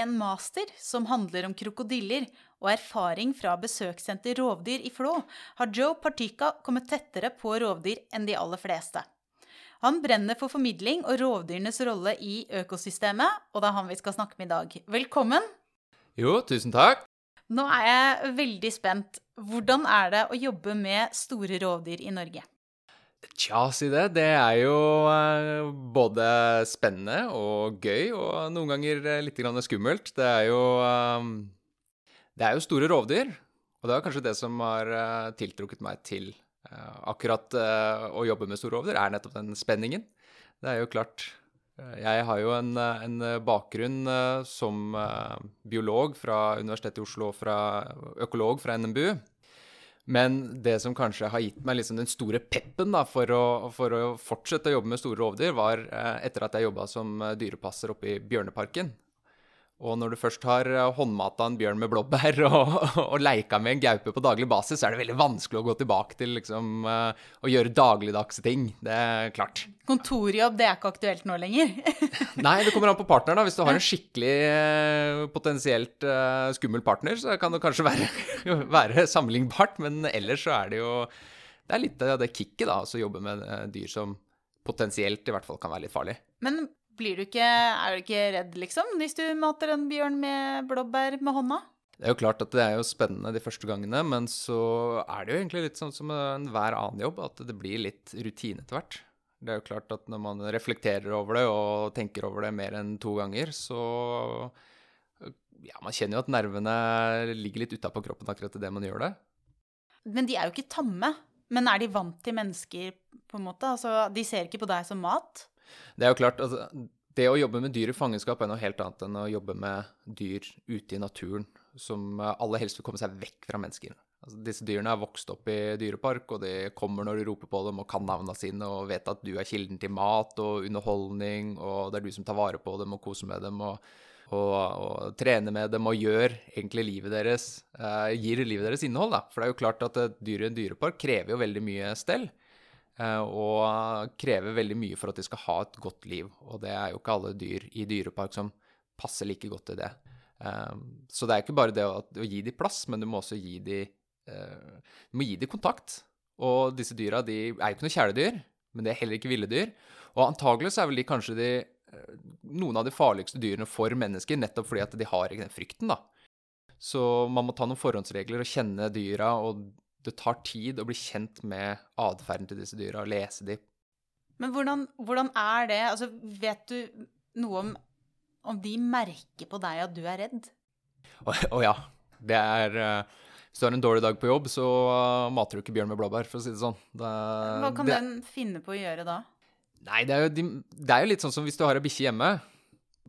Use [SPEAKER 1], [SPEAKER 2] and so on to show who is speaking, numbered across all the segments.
[SPEAKER 1] med en master som handler om krokodiller, og erfaring fra besøkssenter Rovdyr i Flå, har Joe Partika kommet tettere på rovdyr enn de aller fleste. Han brenner for formidling og rovdyrenes rolle i økosystemet, og det er han vi skal snakke med i dag. Velkommen!
[SPEAKER 2] Jo, tusen takk.
[SPEAKER 1] Nå er jeg veldig spent. Hvordan er det å jobbe med store rovdyr i Norge?
[SPEAKER 2] Tja, si det. Det er jo eh, både spennende og gøy, og noen ganger eh, litt skummelt. Det er jo eh, Det er jo store rovdyr, og det er kanskje det som har tiltrukket meg til akkurat å jobbe med store rovdyr, er nettopp den spenningen. Det er jo klart Jeg har jo en, en bakgrunn som biolog fra Universitetet i Oslo og økolog fra NMBU. Men det som kanskje har gitt meg liksom den store peppen da, for, å, for å fortsette å jobbe med store rovdyr, var eh, etter at jeg jobba som eh, dyrepasser oppe i Bjørneparken. Og når du først har eh, håndmata en bjørn med blåbær og, og leika med en gaupe på daglig basis, så er det veldig vanskelig å gå tilbake til liksom, eh, å gjøre dagligdagse ting. Det er klart.
[SPEAKER 1] Kontorjobb, det er ikke aktuelt nå lenger.
[SPEAKER 2] Nei, det kommer an på partneren. da. Hvis du har en skikkelig eh, potensielt skummel partner, så kan det kanskje være, være sammenlignbart. Men ellers så er det jo Det er litt av det kicket, da. å jobbe med dyr som potensielt i hvert fall kan være litt farlig.
[SPEAKER 1] Men blir du ikke, er du ikke redd, liksom, hvis du mater en bjørn med blåbær med hånda?
[SPEAKER 2] Det er jo klart at det er jo spennende de første gangene, men så er det jo egentlig litt sånn som enhver annen jobb, at det blir litt rutine etter hvert. Det er jo klart at når man reflekterer over det og tenker over det mer enn to ganger, så Ja, man kjenner jo at nervene ligger litt utapå kroppen akkurat idet man gjør det.
[SPEAKER 1] Men de er jo ikke tamme. Men er de vant til mennesker, på en måte? Altså, de ser ikke på deg som mat?
[SPEAKER 2] Det er jo klart, altså, det å jobbe med dyr i fangenskap er noe helt annet enn å jobbe med dyr ute i naturen, som alle helst vil komme seg vekk fra mennesker. Altså, disse dyrene er vokst opp i dyrepark, og de kommer når du roper på dem og kan navnene sine og vet at du er kilden til mat og underholdning, og det er du som tar vare på dem og koser med dem og, og, og trener med dem og gjør egentlig livet deres eh, Gir livet deres innhold, da. For det er jo klart at dyr i en dyrepark krever jo veldig mye stell. Eh, Og krever veldig mye for at de skal ha et godt liv. Og det er jo ikke alle dyr i dyrepark som passer like godt til det. Eh, Så det er ikke bare det å, gi dem plass, men du må også gi dem eh, må gi dem kontakt. Og disse dyra de er jo ikke noe kjæledyr, men de er heller ikke ville dyr. Og antagelig så er vel de kanskje de, noen av de farligste dyrene for mennesker, nettopp fordi at de har ikke den frykten, da. Så man må ta noen forhåndsregler og kjenne dyra, og det tar tid å bli kjent med atferden til disse dyra og lese dem.
[SPEAKER 1] Men hvordan, hvordan er det? Altså, vet du noe om om de merker på deg at du er redd?
[SPEAKER 2] Å oh, oh ja, det er eh, Hvis du har en dårlig dag på jobb, så eh, mater du ikke bjørn med blåbær, for å si det sånn. Det,
[SPEAKER 1] Hva kan
[SPEAKER 2] det,
[SPEAKER 1] den finne på å gjøre da?
[SPEAKER 2] Nei, det er, jo, det er jo litt sånn som hvis du har ei bikkje hjemme,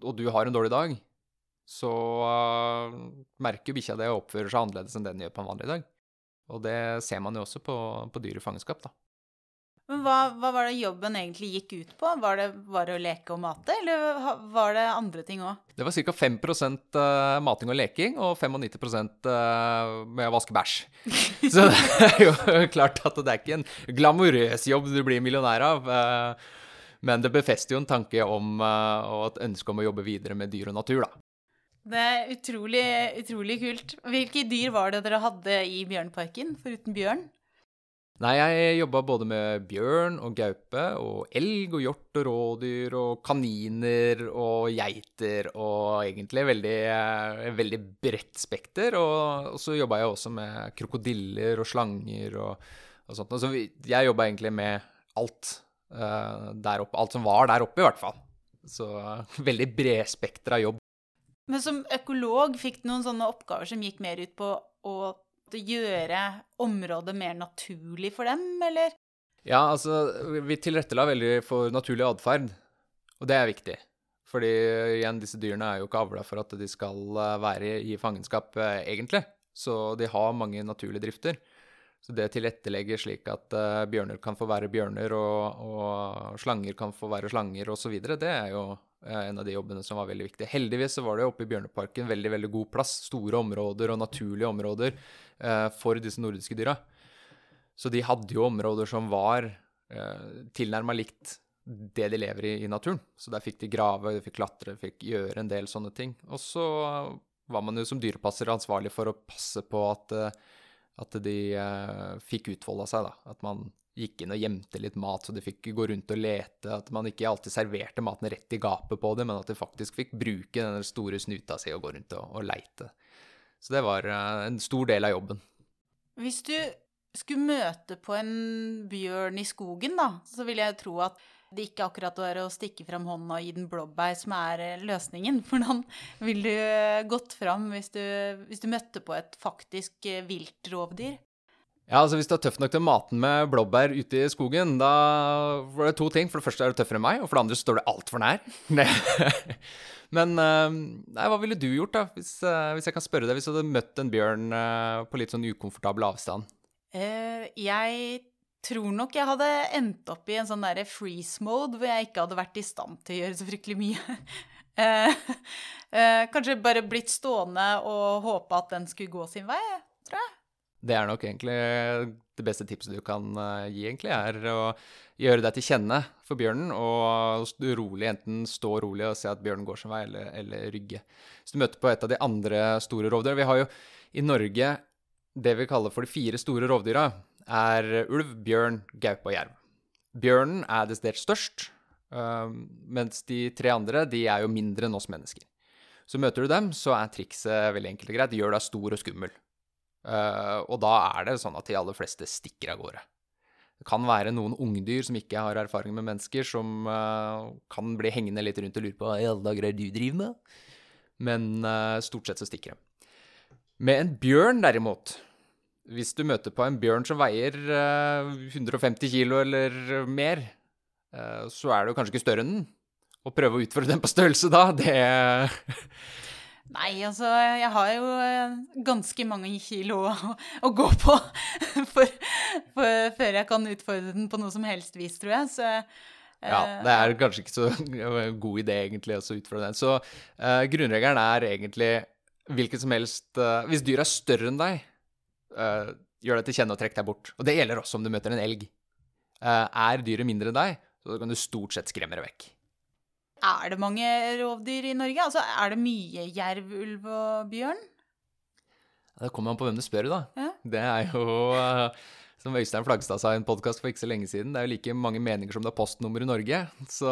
[SPEAKER 2] og du har en dårlig dag, så uh, merker bikkja det og oppfører seg annerledes enn den gjør på en vanlig dag. Og det ser man jo også på, på dyr i fangenskap, da.
[SPEAKER 1] Men hva, hva var det jobben egentlig gikk ut på? Var det bare å leke og mate, eller var det andre ting òg?
[SPEAKER 2] Det var ca. 5 eh, mating og leking, og 95 eh, med å vaske bæsj. Så det er jo klart at det er ikke en glamorøs jobb du blir millionær av. eh, Men det befester jo en tanke om og et ønske om å jobbe videre med dyr og natur, da.
[SPEAKER 1] Det er utrolig, utrolig kult. Hvilke dyr var det dere hadde i Bjørnparken, foruten bjørn?
[SPEAKER 2] Nei, jeg jobba både med bjørn og gaupe og elg og hjort og rådyr og kaniner og geiter og egentlig veldig, veldig bredt spekter. Og, så jobba jeg også med krokodiller og slanger og, og sånt. Så jeg jobba egentlig med alt eh, der oppe. Alt som var der oppe, i hvert fall. Så veldig bredspektra jobb.
[SPEAKER 1] Men som økolog fikk du noen sånne oppgaver som gikk mer ut på å gjøre området mer naturlig for dem, eller?
[SPEAKER 2] Ja, altså, vi tilrettela veldig for naturlig atferd, og det er viktig. Fordi igjen, disse dyrene er jo ikke avla for at de skal eh, være i fangenskap, eh, egentlig. Så de har mange naturlige drifter. Så det tilrettelegger slik at eh, bjørner kan få være bjørner, og, og slanger kan få være slanger, osv., det er jo en av de jobbene som var veldig viktig. Heldigvis så var det oppe i Bjørneparken veldig veldig god plass, store områder og naturlige områder eh, for disse nordiske dyra. Så de hadde jo områder som var eh, tilnærma likt det de lever i i naturen. Så der fikk de grave, de fikk klatre, de fikk gjøre en del sånne ting. Og så var man jo som dyrepasser ansvarlig for å passe på at, eh, at de eh, fikk utfolda seg, da. At man gikk inn og gjemte litt mat, så de fikk gå rundt og lete. At man ikke alltid serverte maten rett i gapet på dem, men at de faktisk fikk bruke den store snuta si og gå rundt og, og leite. Så det var eh, en stor del av jobben.
[SPEAKER 1] Hvis du skulle møte på en bjørn i skogen, da, så vil jeg tro at det ikke akkurat var å stikke fram hånda og gi den blåbær som er eh, løsningen. Hvordan ville du eh, gått fram hvis du, hvis du møtte på et faktisk viltrovdyr?
[SPEAKER 2] Ja, altså Hvis du er tøff nok til å mate med blåbær ute i skogen, da var det to ting. For det første er du tøffere enn meg, og for det andre står du altfor nær. Men nei, hva ville du gjort, da? Hvis, hvis, jeg kan spørre deg, hvis du hadde møtt en bjørn på litt sånn ukomfortabel avstand?
[SPEAKER 1] Uh, jeg tror nok jeg hadde endt opp i en sånn derre freeze mode hvor jeg ikke hadde vært i stand til å gjøre så fryktelig mye. uh, uh, kanskje bare blitt stående og håpe at den skulle gå sin vei, tror jeg.
[SPEAKER 2] Det er nok egentlig det beste tipset du kan gi, egentlig, er å gjøre deg til kjenne for bjørnen og rolig, enten stå rolig og se at bjørnen går sin vei, eller, eller rygge. Hvis du møter på et av de andre store rovdyrene Vi har jo i Norge det vi kaller for de fire store rovdyra, er ulv, bjørn, gaupe og jerv. Bjørnen er desidert størst, um, mens de tre andre de er jo mindre enn oss mennesker. Så møter du dem, så er trikset veldig enkelt og greit. Gjør deg stor og skummel. Uh, og da er det sånn at de aller fleste stikker av gårde. Det kan være noen ungdyr som ikke har erfaring med mennesker, som uh, kan bli hengende litt rundt og lure på hva i alle dager er du driver med? Men uh, stort sett så stikker de. Med en bjørn, derimot Hvis du møter på en bjørn som veier uh, 150 kilo eller mer, så er du kanskje ikke større enn den. Å prøve å utfordre den på størrelse da, det
[SPEAKER 1] Nei, altså, jeg har jo eh, ganske mange kilo å, å gå på for, for, før jeg kan utfordre den på noe som helst vis, tror jeg. Så
[SPEAKER 2] ja, det er kanskje ikke så god idé egentlig å utfordre den. Så uh, grunnregelen er egentlig hvilket som helst uh, Hvis dyret er større enn deg, uh, gjør det til kjenne og trekk deg bort. Og det gjelder også om du møter en elg. Er dyret mindre enn deg, så kan du stort sett skremme det vekk.
[SPEAKER 1] Er det mange rovdyr i Norge? Altså, Er det mye jerv, ulv og bjørn?
[SPEAKER 2] Det kommer an på hvem du spør, da.
[SPEAKER 1] Ja.
[SPEAKER 2] Det er jo som Øystein Flagstad sa i en podkast for ikke så lenge siden, det er jo like mange meninger som det er postnummer i Norge. Så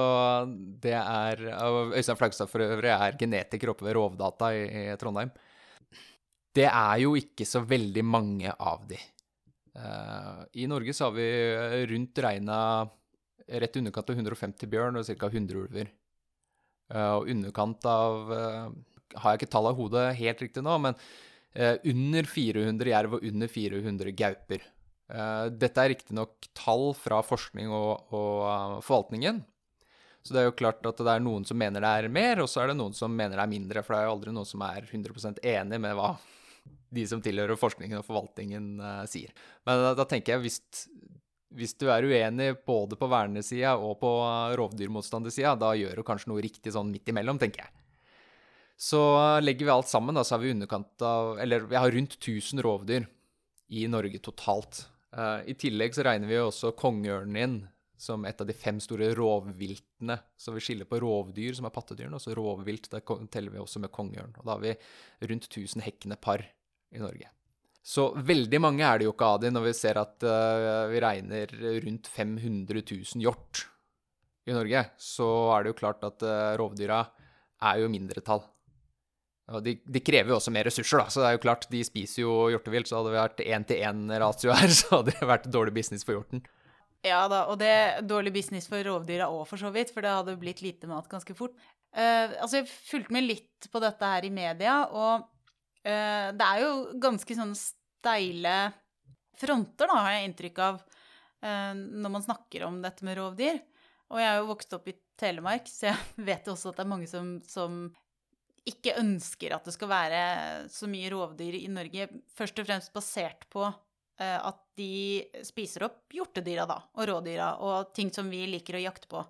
[SPEAKER 2] det er Øystein Flagstad for øvrig er genetiker oppe ved Rovdata i, i Trondheim. Det er jo ikke så veldig mange av de. Uh, I Norge så har vi rundt regna rett i underkant av 150 bjørn og ca. 100 ulver. Uh, og underkant av uh, Har jeg ikke tallet i hodet helt riktig nå, men under 400 jerv og under 400 gauper. Eh, dette er riktignok tall fra forskning og, og forvaltningen. Så det er jo klart at det er noen som mener det er mer, og så er det noen som mener det er mindre. For det er jo aldri noen som er 100% enig med hva de som tilhører forskningen og forvaltningen, sier. Men da, da, tenker jeg hvis, hvis du er uenig både på vernesida og på rovdyrmotstandersida, da gjør du kanskje noe riktig sånn midt imellom, tenker jeg. Så legger vi alt sammen, da, så har vi underkant av Eller vi har rundt 1000 rovdyr i Norge totalt. Uh, I tillegg så regner vi jo også kongeørnen inn som et av de fem store rovviltene. Så vi skiller på rovdyr, som er pattedyrene, og så rovvilt. Der teller vi også med kongeørn. Og da har vi rundt 1000 hekkende par i Norge. Så veldig mange er det jo ikke av de når vi ser at uh, vi regner rundt 500 000 hjort i Norge. Så er det jo klart at uh, rovdyra er jo mindretall. Og de, de, krever jo også mer ressurser, da, så det er jo klart, de spiser jo hjortevilt. Så hadde det vært én-til-én-ratio her, så hadde det vært dårlig business for hjorten.
[SPEAKER 1] Ja da, og det er dårlig business for rovdyra òg, for så vidt, for det hadde blitt lite mat ganske fort. Uh, altså, jeg fulgte med litt på dette her i media, og uh, det er jo ganske sånn steile fronter, da, har jeg inntrykk av, uh, når man snakker om dette med rovdyr. Og jeg er jo vokst opp i Telemark, så jeg vet jo også at det er mange som, som ikke ønsker at det skal være så mye rovdyr i Norge, først og fremst basert på uh, at de spiser opp hjortedyra da, og rådyra og ting som vi liker å jakte på,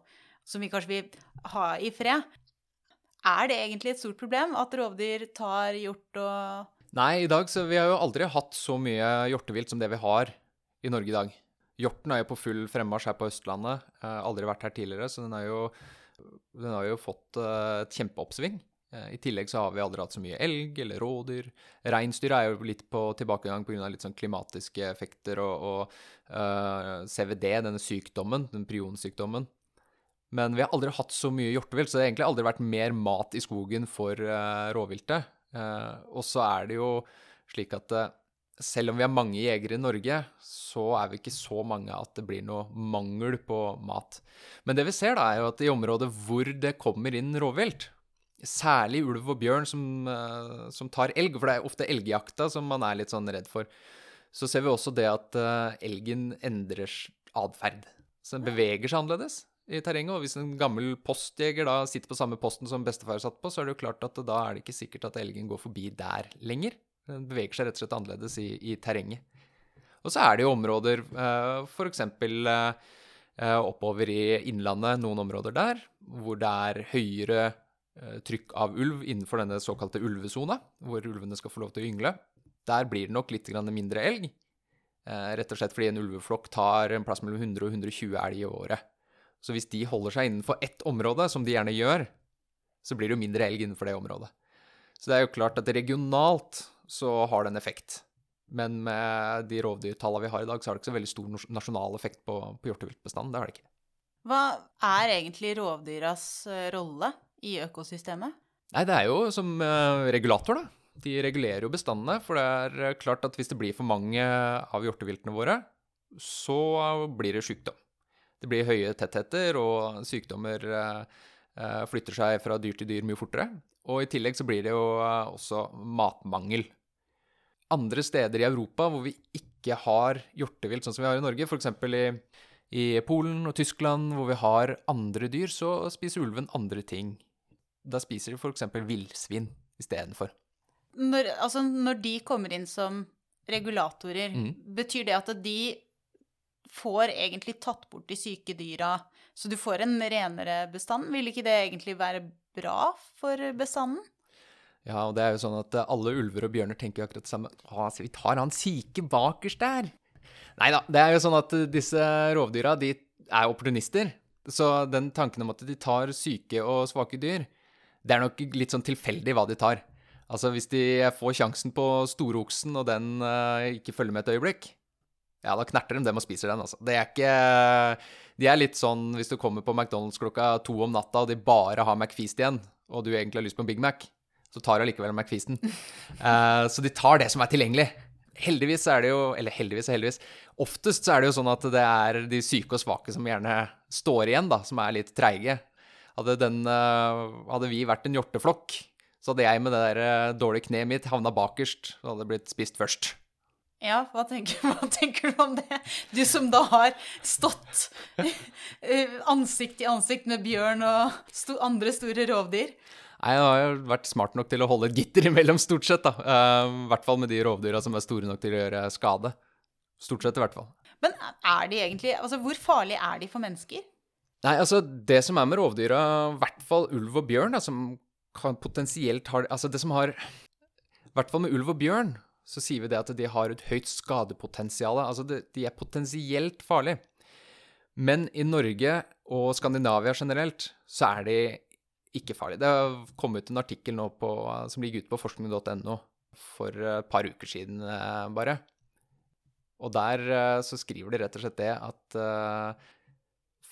[SPEAKER 1] som vi kanskje vil ha i fred. Er det egentlig et stort problem at rovdyr tar hjort og
[SPEAKER 2] Nei, i dag så vi har jo aldri hatt så mye hjortevilt som det vi har i Norge i dag. Hjorten er jo på full fremmarsj her på Østlandet. Eh, aldri vært her tidligere, så den, jo, den har jo fått eh, et kjempeoppsving. Eh, I tillegg så har vi aldri hatt så mye elg eller rådyr. Reinsdyr er jo litt på tilbakegang pga. litt sånn klimatiske effekter og, og uh, CVD, denne sykdommen, den prionsykdommen. Men vi har aldri hatt så mye hjortevilt, så det har egentlig aldri vært mer mat i skogen for uh, rovviltet. Uh, og så er det jo slik at uh, selv om vi har mange jegere i Norge, så er vi ikke så mange at det blir noe mangel på mat. Men det vi ser, da, er jo at i områder hvor det kommer inn rovvilt, særlig ulv og bjørn som, som, tar elg, for det er ofte elgjakta som man er litt sånn redd for, så ser vi også det at elgen endrer atferd. Så den beveger seg annerledes i terrenget. Og hvis en gammel postjeger da sitter på samme posten som bestefar satt på, så er det jo klart at da er det ikke sikkert at elgen går forbi der lenger. Den beveger seg rett og slett annerledes i, i terrenget. Og så er det jo områder, eh, f.eks. Eh, oppover i Innlandet, noen områder der, hvor det er høyere eh, trykk av ulv innenfor denne såkalte ulvesona, hvor ulvene skal få lov til å yngle. Der blir det nok litt mindre elg. Rett og slett fordi en ulveflokk tar en plass mellom 100 og 120 elg i året. Så hvis de holder seg innenfor ett område, som de gjerne gjør, så blir det jo mindre elg innenfor det området. Så det er jo klart at regionalt så har det en effekt. Men med de rovdyrtallene vi har i dag, så har det ikke så veldig stor nasjonal effekt på, på hjorteviltbestanden. Det har det ikke.
[SPEAKER 1] Hva er egentlig rovdyras eh, rolle i økosystemet?
[SPEAKER 2] Nei, det er jo som uh, regulator, da. De regulerer jo bestandene. For det er eh, klart at hvis det blir for mange av hjorteviltene våre, så blir det sykdom. Det blir høye tettheter, og sykdommer eh, eh, flytter seg fra dyr til dyr mye fortere. Og i tillegg så blir det jo eh, også matmangel. Andre steder i Europa hvor vi ikke har hjortevilt sånn som vi har i Norge, f.eks. I, i Polen og Tyskland hvor vi har andre dyr, så spiser ulven andre ting. Da spiser de f.eks. villsvin istedenfor.
[SPEAKER 1] Når, altså når de kommer inn som regulatorer, mm. betyr det at de får egentlig tatt bort de syke dyra, så du får en renere bestand. Vil ikke det egentlig være bra for bestanden?
[SPEAKER 2] Ja, og det er jo sånn at alle ulver og bjørner tenker akkurat det samme. Å, så vi tar han syke bakerst der. Nei da, det er jo sånn at disse rovdyra, de er opportunister. Så den tanken om at de tar syke og svake dyr, det er nok litt sånn tilfeldig hva de tar. Altså hvis de får sjansen på storoksen, og den uh, ikke følger med et øyeblikk, ja, da knerter de dem og spiser den, altså. Det er ikke De er litt sånn hvis du kommer på McDonald's klokka to om natta, og de bare har McFeast igjen, og du egentlig har lyst på en Big Mac, så tar de allikevel McFeasten. uh, så de tar det som er tilgjengelig. Heldigvis er det jo Eller heldigvis og heldigvis. Oftest så er det jo sånn at det er de syke og svake som gjerne står igjen, da, som er litt treige. Hadde, den, uh, hadde vi vært en hjorteflokk, så hadde jeg med det der uh, dårlige kneet mitt havna bakerst og hadde blitt spist først.
[SPEAKER 1] Ja, hva tenker, hva tenker, du om det? Du som da har stått eh, ansikt i ansikt med bjørn og sto, andre store rovdyr.
[SPEAKER 2] Nei, Jeg har jo vært smart nok til å holde et gitter imellom, stort sett. da. Uh, I hvert fall med de rovdyra som er store nok til å gjøre skade. Stort sett, i hvert fall.
[SPEAKER 1] Men er de egentlig Altså, hvor farlige er de for mennesker?
[SPEAKER 2] Nei, altså, det som er med rovdyra, i hvert fall ulv og bjørn, da, som kan potensielt har Altså, det som har I hvert fall med ulv og bjørn, så sier vi det at de har et høyt skadepotensial. Altså de, de er potensielt farlige. Men i Norge og Skandinavia generelt så er de ikke farlige. Det har kommet ut en artikkel nå på, som ligger ute på forskning.no for et par uker siden eh, bare. Og der eh, så skriver de rett og slett det at uh,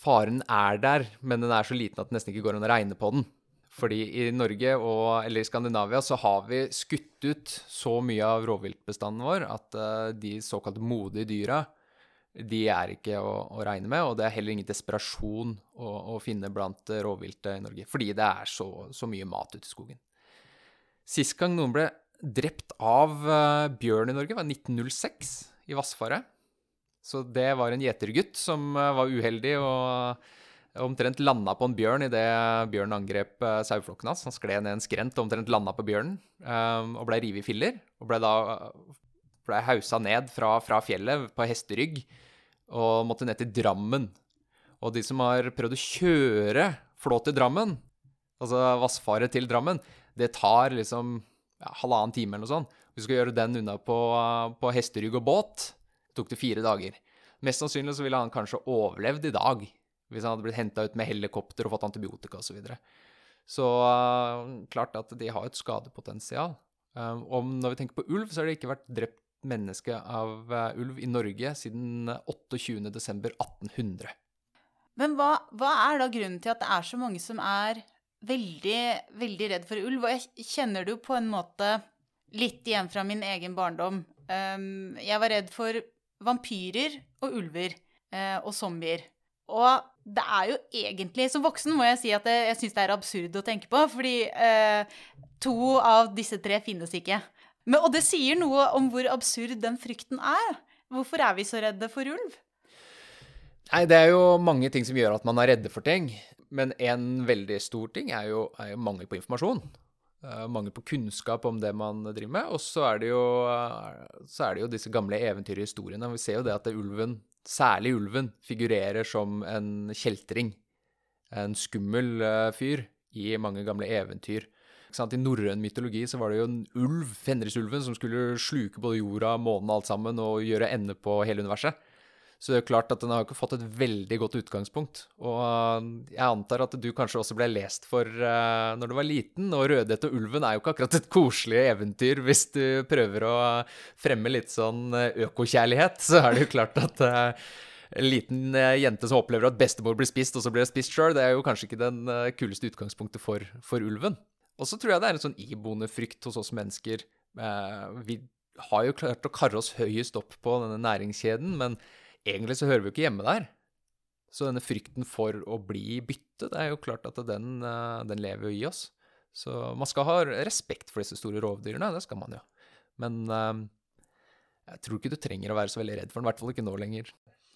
[SPEAKER 2] faren er der, men den er så liten at det nesten ikke går an å regne på den. Fordi i Norge og, eller i Skandinavia så har vi skutt ut så mye av rovviltbestanden vår at uh, de såkalte modige dyra de er ikke å, å, regne med, og det er heller ingen desperasjon å, å finne blant rovviltet i Norge. Fordi det er så, så, mye mat ute i skogen. Sist gang noen ble drept av uh, bjørn i Norge, var 1906 i Vassfaret. Så det var en gjetergutt som uh, var uheldig og omtrent landa på en bjørn idet bjørnen angrep uh, saueflokken hans. Han skled ned en skrent og omtrent landa på bjørnen um, og ble revet i filler. Og ble da ble hausa ned fra, fra, fjellet på hesterygg og måtte ned til Drammen. Og de som har prøvd å kjøre flå til Drammen, altså Vassfaret til Drammen, det tar liksom ja, halvannen time eller noe sånt. Hvis du skal gjøre den unna på, på hesterygg og båt, tok det fire dager. Mest sannsynlig så ville han kanskje overlevd i dag hvis han hadde blitt henta ut med helikopter og fått antibiotika osv. Så, videre. så uh, klart at de har et skadepotensial. Om når vi tenker på ulv, så har det ikke vært drept menneske av uh, ulv i Norge siden 28.12.1800.
[SPEAKER 1] Men hva, hva, er da grunnen til at det er så mange som er veldig, veldig redd for ulv? Og jeg kjenner det jo på en måte litt igjen fra min egen barndom. Jeg var redd for vampyrer og ulver og zombier. Og det er jo egentlig Som voksen må jeg si at jeg, jeg syns det er absurd å tenke på, fordi eh, to av disse tre finnes ikke. Men, og det sier noe om hvor absurd den frykten er. Hvorfor er vi så redde for ulv?
[SPEAKER 2] Nei, det er jo mange ting som gjør at man er redde for ting. Men en veldig stor ting er jo, er jo mangel på informasjon. Uh, mangel på kunnskap om det man driver med. Og så er det jo, uh, er det jo disse gamle eventyrhistoriene. Vi ser jo det at det ulven, særlig ulven, figurerer som en kjeltring. En skummel uh, fyr i mange gamle eventyr. I norrøn mytologi så var det jo en ulv, Fenrisulven, som skulle sluke både jorda, månen og alt sammen og gjøre ende på hele universet. Så det er jo klart at den har ikke fått et veldig godt utgangspunkt. Og eh, jeg antar at du kanskje også ble lest for uh, når du var liten, og 'Rødhette og ulven' er jo ikke akkurat et koselig eventyr hvis du prøver å fremme litt sånn eh, økokjærlighet. Så er det jo klart at uh, en liten jente som opplever at bestemor blir spist, og så blir det spist sjøl, det er jo kanskje ikke den kuleste utgangspunktet for, for ulven. Og så tror jeg det er en sånn iboende frykt hos oss mennesker. vi har jo klart å karre oss høyest opp på denne næringskjeden, men egentlig så hører vi jo ikke hjemme der. Så denne frykten for å bli bytte, det er jo klart at den, eh, den lever jo i oss. Så man skal ha respekt for disse store rovdyrene, det skal man jo. Men uh, jeg tror ikke du trenger å være så veldig redd for den, i hvert fall ikke nå lenger.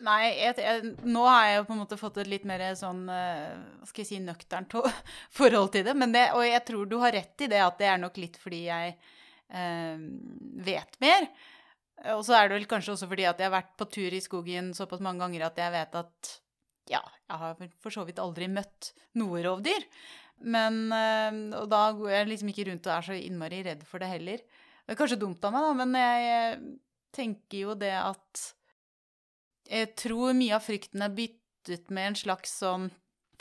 [SPEAKER 1] Nei, jeg, jeg, nå har jeg jo på en måte fått et litt mer sånn uh, Hva skal jeg si nøkternt forhold til det. det. Og jeg tror du har rett i det at det er nok litt fordi jeg eh, vet mer. Og så er det vel kanskje også fordi at jeg har vært på tur i skogen såpass mange ganger at jeg vet at ja, jeg har for så vidt aldri møtt noe rovdyr. Men eh, Og da går jeg liksom ikke rundt og er så innmari redd for det heller. Det er kanskje dumt av meg, da, men jeg tenker jo det at Jeg tror mye av frykten er byttet med en slags sånn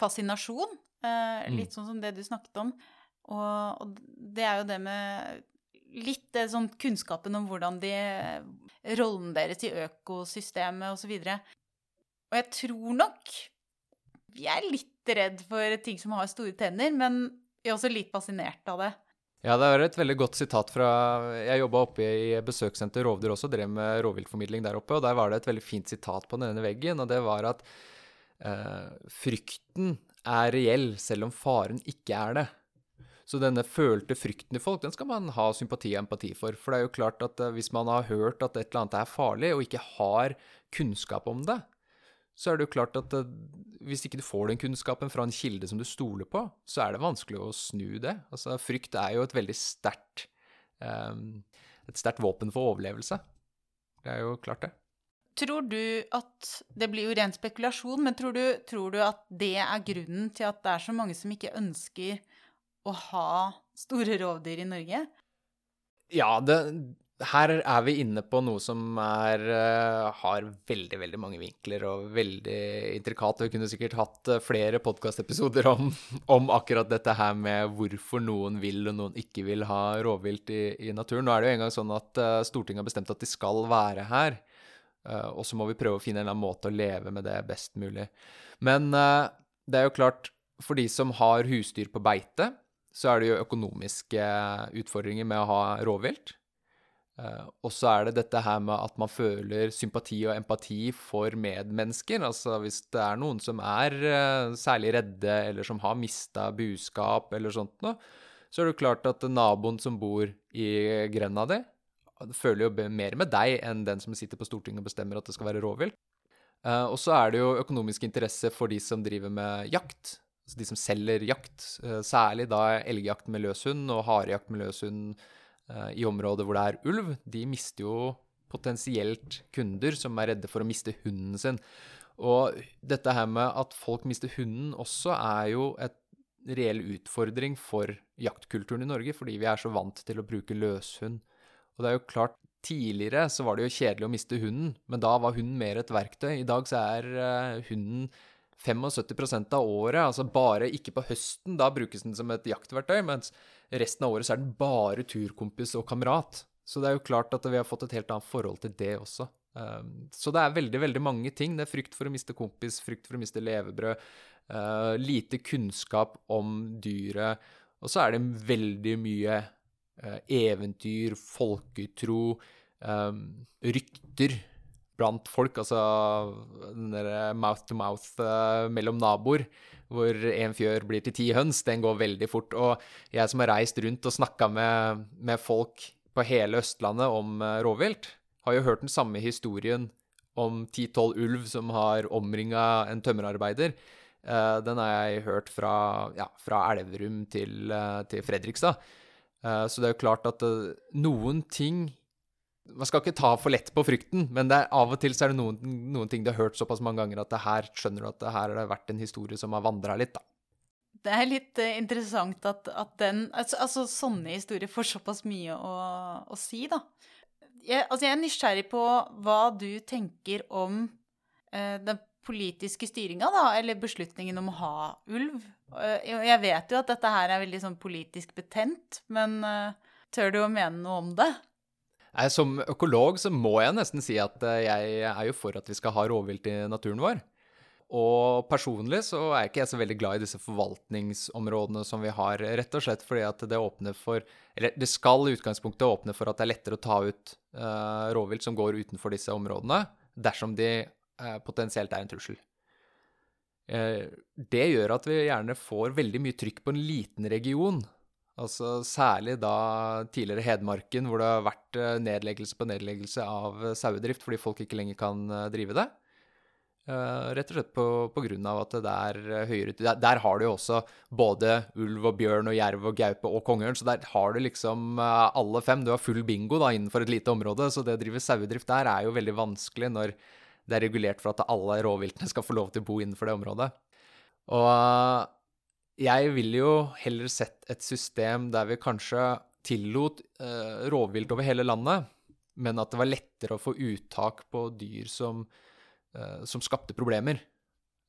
[SPEAKER 1] fascinasjon. Eh, mm. litt sånn som det du snakket om. Og, og det er jo det med litt sånn kunnskapen om hvordan de Rollen deres i økosystemet osv. Og, så og jeg tror nok vi er litt redd for ting som har store tenner, men vi er også litt fascinert av det.
[SPEAKER 2] Ja, det er et veldig godt sitat fra Jeg jobba oppe i besøkssenter Rovdyr også, drev med rovviltformidling der oppe, og der var det et veldig fint sitat på denne veggen, og det var at eh, frykten er reell selv om faren ikke er det. Så denne følte frykten i folk, den skal man ha sympati og empati for. For det er jo klart at eh, hvis man har hørt at et eller annet er farlig, og ikke har kunnskap om det, så er det jo klart at eh, hvis ikke du får den kunnskapen fra en kilde som du stoler på, så er det vanskelig å snu det. Altså, frykt er jo et veldig sterkt um, et sterkt våpen for overlevelse. Det er jo klart, det.
[SPEAKER 1] Tror du at Det blir jo ren spekulasjon, men tror du, tror du at det er grunnen til at det er så mange som ikke ønsker å ha store rovdyr i Norge?
[SPEAKER 2] Ja, det, her er vi inne på noe som er, uh, har veldig veldig mange vinkler og veldig intrikat. Vi kunne sikkert hatt uh, flere podkastepisoder om, om, akkurat dette her med hvorfor noen vil og noen ikke vil ha rovvilt i, i naturen. Nå er det jo engang sånn at uh, Stortinget har bestemt at de skal være her. og så må vi prøve å finne en eller annen måte å leve med det best mulig. Men det er jo klart, for de som har husdyr på beite, så er det jo økonomiske utfordringer med å ha rovvilt. Uh, og så er det dette her med at man føler sympati og empati for medmennesker. Altså hvis det er noen som er uh, særlig redde, eller som har mista buskap eller sånt noe, så er det jo klart at naboen som bor i grenda di, føler jo mer med deg enn den som sitter på Stortinget og bestemmer at det skal være rovvilt. Og så er det jo økonomisk interesse for de som driver med jakt altså de som selger jakt, eh, særlig da elgjakt med løs hund og harejakt med løs hund eh, i områder hvor det er ulv, de mister jo potensielt kunder som er redde for å miste hunden sin. Og dette her med at folk mister hunden også, er jo et reell utfordring for jaktkulturen i Norge, fordi vi er så vant til å bruke løshund. Og det er jo klart, tidligere så var det jo kjedelig å miste hunden, men da var hunden mer et verktøy. I dag så er uh, hunden 75% av året, altså bare ikke på høsten, da brukes den som et jaktverktøy, mens resten av året så er den bare turkompis og kamerat. Så det er jo klart at vi har fått et helt annet forhold til det også. Um, så det er veldig, veldig mange ting. Det er frykt for å miste kompis, frykt for å miste levebrød, uh, lite kunnskap om dyret, og så er det veldig mye uh, eventyr, folketro, um, rykter blant folk, altså den derre mouth to mouth uh, mellom naboer, hvor en fjør blir til ti høns, den går veldig fort. Og jeg som har reist rundt og snakka med, med, folk på hele Østlandet om uh, rovvilt, har jo hørt den samme historien om ti-tolv ulv som har omringa en tømmerarbeider. Uh, den har jeg hørt fra, ja, fra Elverum til, til Fredrikstad. så det er jo klart at noen ting man skal ikke ta for lett på frykten, men er, av og til så er det noen, noen, ting du har hørt såpass mange ganger at det her skjønner du at det her har det vært en historie som har vandra litt, da.
[SPEAKER 1] Det er litt uh, interessant at, at den altså, altså, sånne historier får såpass mye å, å si, da. Jeg, altså, jeg er nysgjerrig på hva du tenker om eh, den politiske styringa, da, eller beslutningen om å ha ulv. Uh, jeg vet jo at dette her er veldig sånn politisk betent, men tør du å mene noe om det?
[SPEAKER 2] Som økolog så må jeg nesten si at eh, jeg er jo for at vi skal ha rovvilt i naturen vår. Og personlig så er ikke jeg så veldig glad i disse forvaltningsområdene som vi har, rett og slett fordi at det åpner for Eller det skal i utgangspunktet åpne for at det er lettere å ta ut uh, rovvilt som går utenfor disse områdene, dersom de uh, potensielt er en trussel. Uh, det gjør at vi gjerne får veldig mye trykk på en liten region Altså Særlig da tidligere Hedmarken, hvor det har vært eh, nedleggelse på nedleggelse av eh, sauedrift fordi folk ikke lenger kan eh, drive det. Rett og slett på, på, grunn av at det er høyere der, der, har du jo også både ulv og bjørn og jerv og gaupe og kongeørn, så der har du liksom alle fem. Du har full bingo da innenfor et lite område, så det å drive sauedrift der er jo veldig vanskelig når det er regulert for at alle rovviltene skal få lov til å bo innenfor det området. Og jeg ville jo heller sett et system der vi kanskje tillot eh, rovvilt over hele landet, men at det var lettere å få uttak på dyr som, eh, som skapte problemer.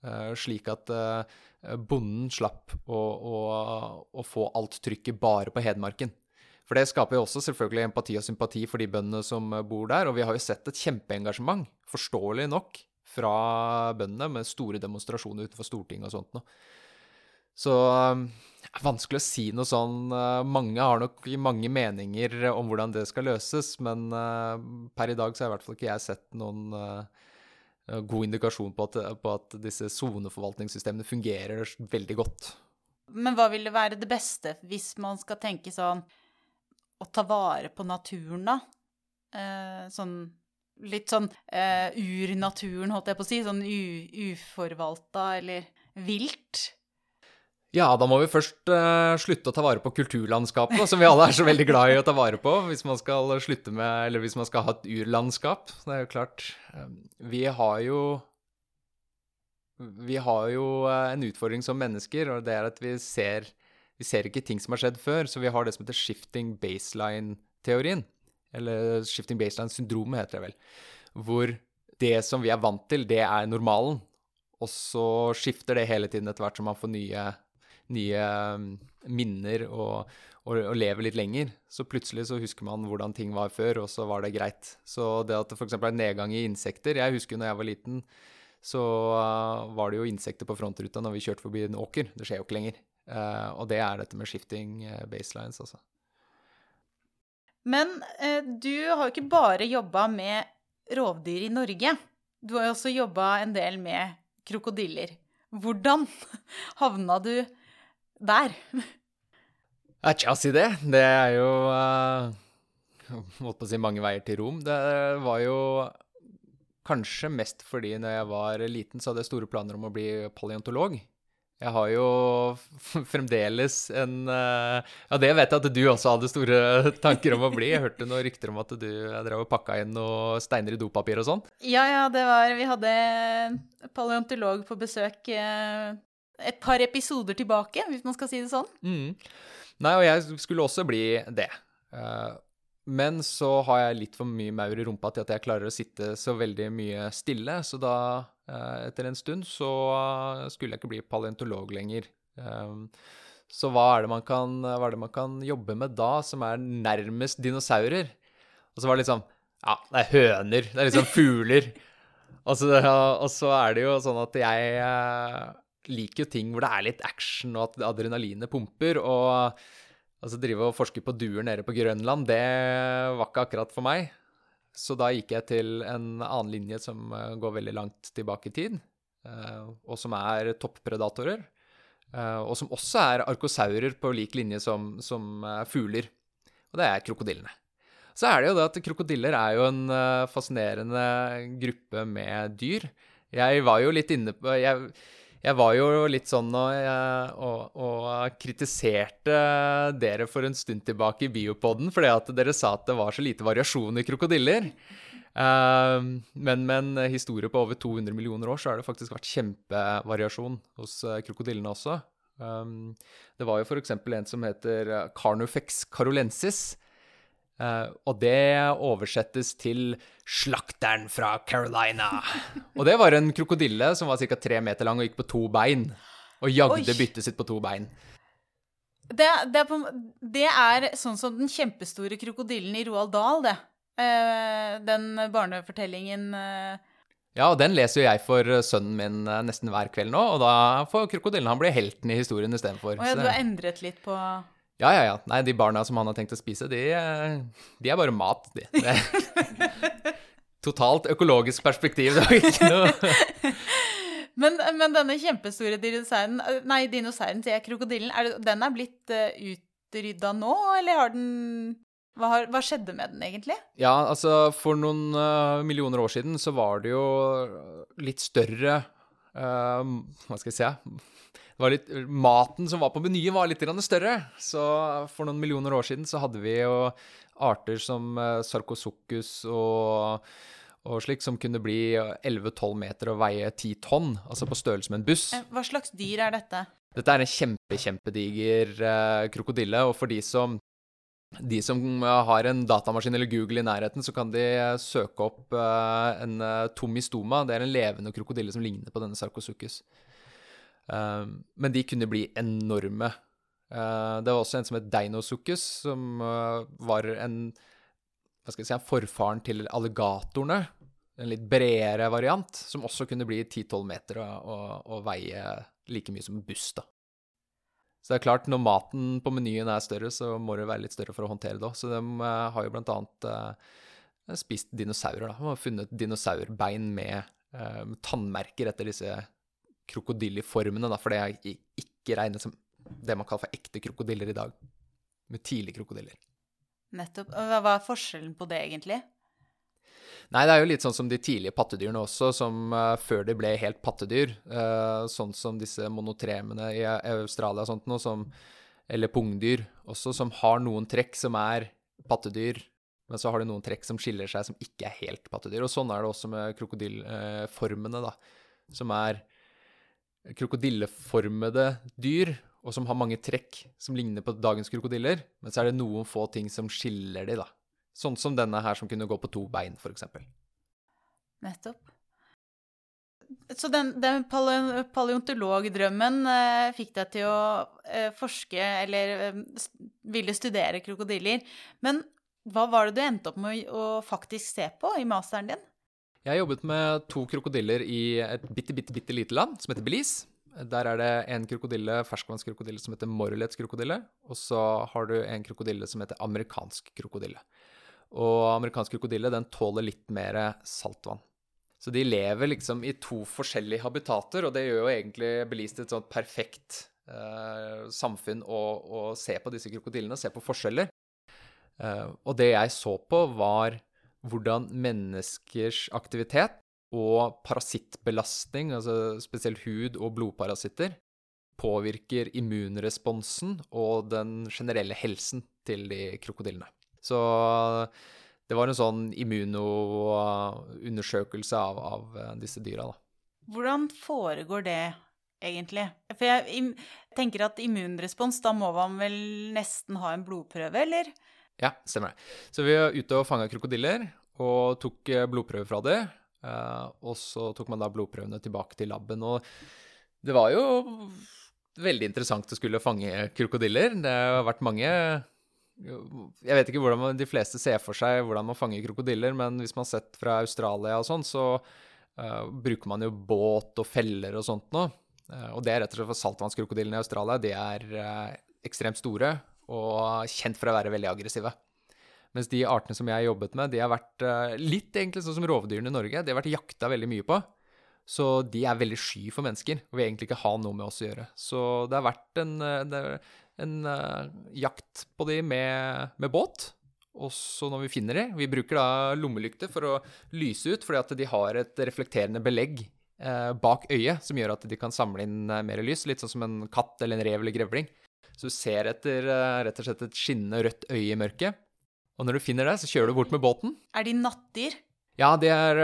[SPEAKER 2] Eh, slik at eh, bonden slapp å, å, å, få alt trykket bare på Hedmarken. For det skaper jo også selvfølgelig empati og sympati for de bøndene som bor der. Og vi har jo sett et kjempeengasjement, forståelig nok, fra bøndene med store demonstrasjoner utenfor Stortinget og sånt noe. Så det er vanskelig å si noe sånn. Eh, mange har nok mange meninger om hvordan det skal løses, men eh, per i dag så har i hvert fall ikke jeg sett noen eh, god indikasjon på at, på at disse soneforvaltningssystemene fungerer veldig godt.
[SPEAKER 1] Men hva vil være det beste hvis man skal tenke sånn å ta vare på naturen, da? Eh, sånn litt sånn eh, urnaturen, holdt jeg på å si. Sånn uforvalta eller vilt.
[SPEAKER 2] Ja, da må vi først uh, slutte å ta vare på kulturlandskapet, som vi alle er så veldig glad i å ta vare på, hvis man skal slutte med Eller hvis man skal ha et urlandskap. Det er jo klart um, Vi har jo Vi har jo uh, en utfordring som mennesker, og det er at vi ser Vi ser ikke ting som har skjedd før, så vi har det som heter shifting baseline-teorien. Eller shifting baseline-syndromet, heter det vel. Hvor det som vi er vant til, det er normalen. Og så skifter det hele tiden etter hvert som man får nye nye um, minner og, og, og lever litt lenger. Så plutselig så husker man hvordan ting var før, og så var det greit. Så det at det f.eks. er nedgang i insekter Jeg husker jo når jeg var liten, så uh, var det jo insekter på frontruta når vi kjørte forbi en åker. Det skjer jo ikke lenger. Uh, og det er dette med shifting uh, baselines, altså.
[SPEAKER 1] Men uh, du har jo ikke bare jobba med rovdyr i Norge. Du har jo også jobba en del med krokodiller. Hvordan havna du der.
[SPEAKER 2] Ja, tja, si det. Det er jo uh, Måtte på å si mange veier til Rom. Det var jo kanskje mest fordi når jeg var liten, så hadde jeg store planer om å bli paleontolog. Jeg har jo fremdeles en uh, Ja, det vet jeg at du også hadde store tanker om å bli. Jeg hørte noen rykter om at du drev og pakka inn noen steiner i dopapir og sånn.
[SPEAKER 1] Ja, ja, det var Vi hadde paleontolog på besøk uh, et par episoder tilbake, hvis man skal si det sånn.
[SPEAKER 2] Mm. Nei, og jeg skulle også bli det. Uh, Men så har jeg litt for mye maur i rumpa til at jeg klarer å sitte så veldig mye stille, så da, eh, etter en stund, så skulle jeg ikke bli paleontolog lenger. Um, så hva er, det man kan, hva er det man kan jobbe med da, som er nærmest dinosaurer? Og så var det liksom Ja, det er høner. Det er liksom fugler. og, så, og så er det jo sånn at jeg eh, liker jo ting hvor det er litt action, og at adrenalinet pumper. og Altså drive og forske på duer nede på Grønland, det var ikke akkurat for meg. Så da gikk jeg til en annen linje som eh, går veldig langt tilbake i tid, eh, og som er toppredatorer. Eh, og som også er arkosaurer på lik linje som, som fugler. Og det er krokodillene. Så er det jo det at krokodiller er jo en fascinerende gruppe med dyr. Jeg var jo litt inne på jeg, jeg var jo litt sånn og, og, og, kritiserte dere for en stund tilbake i Biopoden fordi at dere sa at det var så lite variasjon i krokodiller. Uh, men med en historie på over 200 millioner år så har det faktisk vært kjempevariasjon hos uh, krokodillene også. Um, det var jo f.eks. en som heter Carnufex carolensis, Uh, og det oversettes til 'slakteren fra Carolina'. og det var en krokodille som var ca. tre meter lang og gikk på to bein. Og jagde byttet sitt på to bein.
[SPEAKER 1] Det, det, er på, det, er sånn som den kjempestore krokodillen i Roald Dahl, det. Uh, den barnefortellingen uh...
[SPEAKER 2] Ja, og den leser jo jeg for sønnen min nesten hver kveld nå, og da får krokodillen han bli helten i historien istedenfor.
[SPEAKER 1] Å ja, du har endret litt på
[SPEAKER 2] ja, ja, ja. Nei, de barna som han har tenkt å spise, de, de er bare mat, de. Totalt økologisk perspektiv, det var ikke noe
[SPEAKER 1] men, men, denne kjempestore dinosauren Nei, dinosauren, sier jeg, krokodillen, er det, den er blitt uh, utrydda nå, eller har den hva, har, hva, skjedde med den, egentlig?
[SPEAKER 2] Ja, altså, for noen uh, millioner år siden så var det jo litt større uh, Hva skal jeg si litt, maten som var på menyen, var litt større. Så for noen millioner år siden så hadde vi jo arter som sarkosukkus og, og slik, som kunne bli 11-12 meter og veie 10 tonn, altså på størrelse med en buss.
[SPEAKER 1] Eh, hva slags dyr er dette?
[SPEAKER 2] Dette er en kjempe, kjempediger eh, krokodille, og for de som de som har en datamaskin eller Google i nærheten, så kan de søke opp en tomistoma. Det er en levende krokodille som ligner på denne sarkosuchus. Ehm, men de kunne bli enorme. Uh, det var også en som het Deinosuchus, som uh, var en si, forfaren til alligatorene. En litt bredere variant, som også kunne bli 10-12 meter og, og, veie like mye som en buss. da. Så det er klart, når maten på menyen er større, så må det være litt større for å håndtere det òg. Så de uh, har jo blant annet spist dinosaurer, da. De har funnet dinosaurbein med tannmerker etter disse krokodilleformene, da, for det er ikke regnet som det man kaller for ekte krokodiller i dag. Med tidlige krokodiller.
[SPEAKER 1] Nettopp. Hva er forskjellen på det, egentlig?
[SPEAKER 2] Nei, det er jo litt sånn som de tidlige pattedyrene også, som uh, før de ble helt pattedyr. Uh, sånn som disse monotremene i Australia og sånt noe, som Eller pungdyr også, som har noen trekk som er pattedyr, men så har de noen trekk som skiller seg, som ikke er helt pattedyr. Og sånn er det også med krokodillformene, da. Som er krokodilleformede dyr, og som har mange trekk som ligner på dagens krokodiller. Men så er det noen få ting som skiller de, da. Sånn som denne her som kunne gå på to bein, f.eks.
[SPEAKER 1] Nettopp. Så den, den paleontologdrømmen eh, fikk deg til å eh, forske eller eh, ville studere krokodiller. Men hva var det du endte opp med å faktisk se på i masteren din?
[SPEAKER 2] Jeg har jobbet med to krokodiller i et bitte, bitte, bitte lite land som heter Belize. Der er det en krokodille, ferskvannskrokodille som heter morrelets-krokodille. Og så har du en krokodille som heter amerikansk krokodille. Og amerikansk krokodille den tåler litt mer saltvann. Så de lever liksom i to forskjellige habitater, og det gjør jo egentlig Belize til et sånt perfekt eh, samfunn å, å, se på disse krokodillene, se på forskjeller. Eh, og det jeg så på, var hvordan menneskers aktivitet og parasittbelastning, altså spesielt hud- og blodparasitter, påvirker immunresponsen og den generelle helsen til de krokodillene. Så det var en sånn immunoundersøkelse av, av disse dyra, da.
[SPEAKER 1] Hvordan foregår det egentlig? For jeg tenker at immunrespons, da må man vel nesten ha en blodprøve, eller?
[SPEAKER 2] Ja, stemmer det. Så vi var ute og fanga krokodiller og tok eh, blodprøver fra det. Eh, og så tok man da blodprøvene tilbake til laben. Og det var jo veldig interessant å skulle fange krokodiller. Det har vært mange Jeg vet ikke hvordan man, de fleste ser for seg hvordan man fanger krokodiller, men hvis man har sett fra Australia og sånn, så uh, bruker man jo båt og feller og sånt nå. Uh, og det er rett og slett for saltvannskrokodillene i Australia. De er uh, ekstremt store og kjent for å være veldig aggressive. Mens de artene som jeg har jobbet med, de har vært litt egentlig sånn som rovdyrene i Norge. De har vært jakta veldig mye på. Så de er veldig sky for mennesker og vil egentlig ikke ha noe med oss å gjøre. Så det har vært en, eh, en uh, jakt på de med, med båt. Og så når vi finner de Vi bruker da lommelykter for å lyse ut, fordi at de har et reflekterende belegg eh, bak øyet som gjør at de kan samle inn eh, mer lys. Litt sånn som en katt eller en rev eller grevling. Så du ser etter eh, rett og slett et skinnende rødt øye i mørket. Og når du finner det, så kjører du bort med båten.
[SPEAKER 1] Er de nattdyr?
[SPEAKER 2] Ja, de er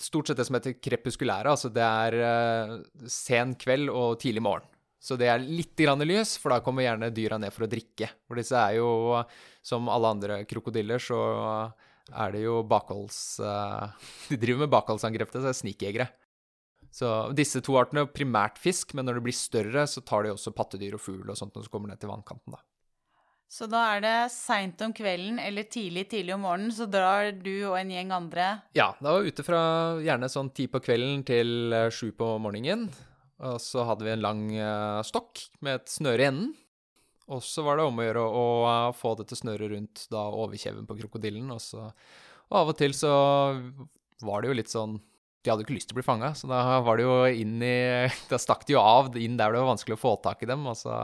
[SPEAKER 2] stort sett det som heter krepuskulære. Altså det er uh, sen kveld og tidlig morgen. Så det er litt grann lys, for da kommer gjerne dyra ned for å drikke. For disse er jo, som alle andre krokodiller, så er det jo bakholds... De driver med bakholdsangrep, så det er snikjegere. Så disse to artene er primært fisk, men når det blir større, så tar de også pattedyr og fugl og sånt når de kommer ned til vannkanten, da.
[SPEAKER 1] Så da er det seint om kvelden eller tidlig tidlig om morgenen, så drar du og en gjeng andre
[SPEAKER 2] Ja, da var vi ute fra gjerne sånn ti på kvelden til eh, sju på morgenen. Og så hadde vi en lang uh, stokk med et snøre i enden. Og så var det om å gjøre å, uh, få dette snøret rundt da overkjeven på krokodillen. Og, så, og av og til så var det jo litt sånn De hadde ikke lyst til å bli fanga, så da var det jo inn i Da stakk de jo av inn der det var vanskelig å få tak i dem. altså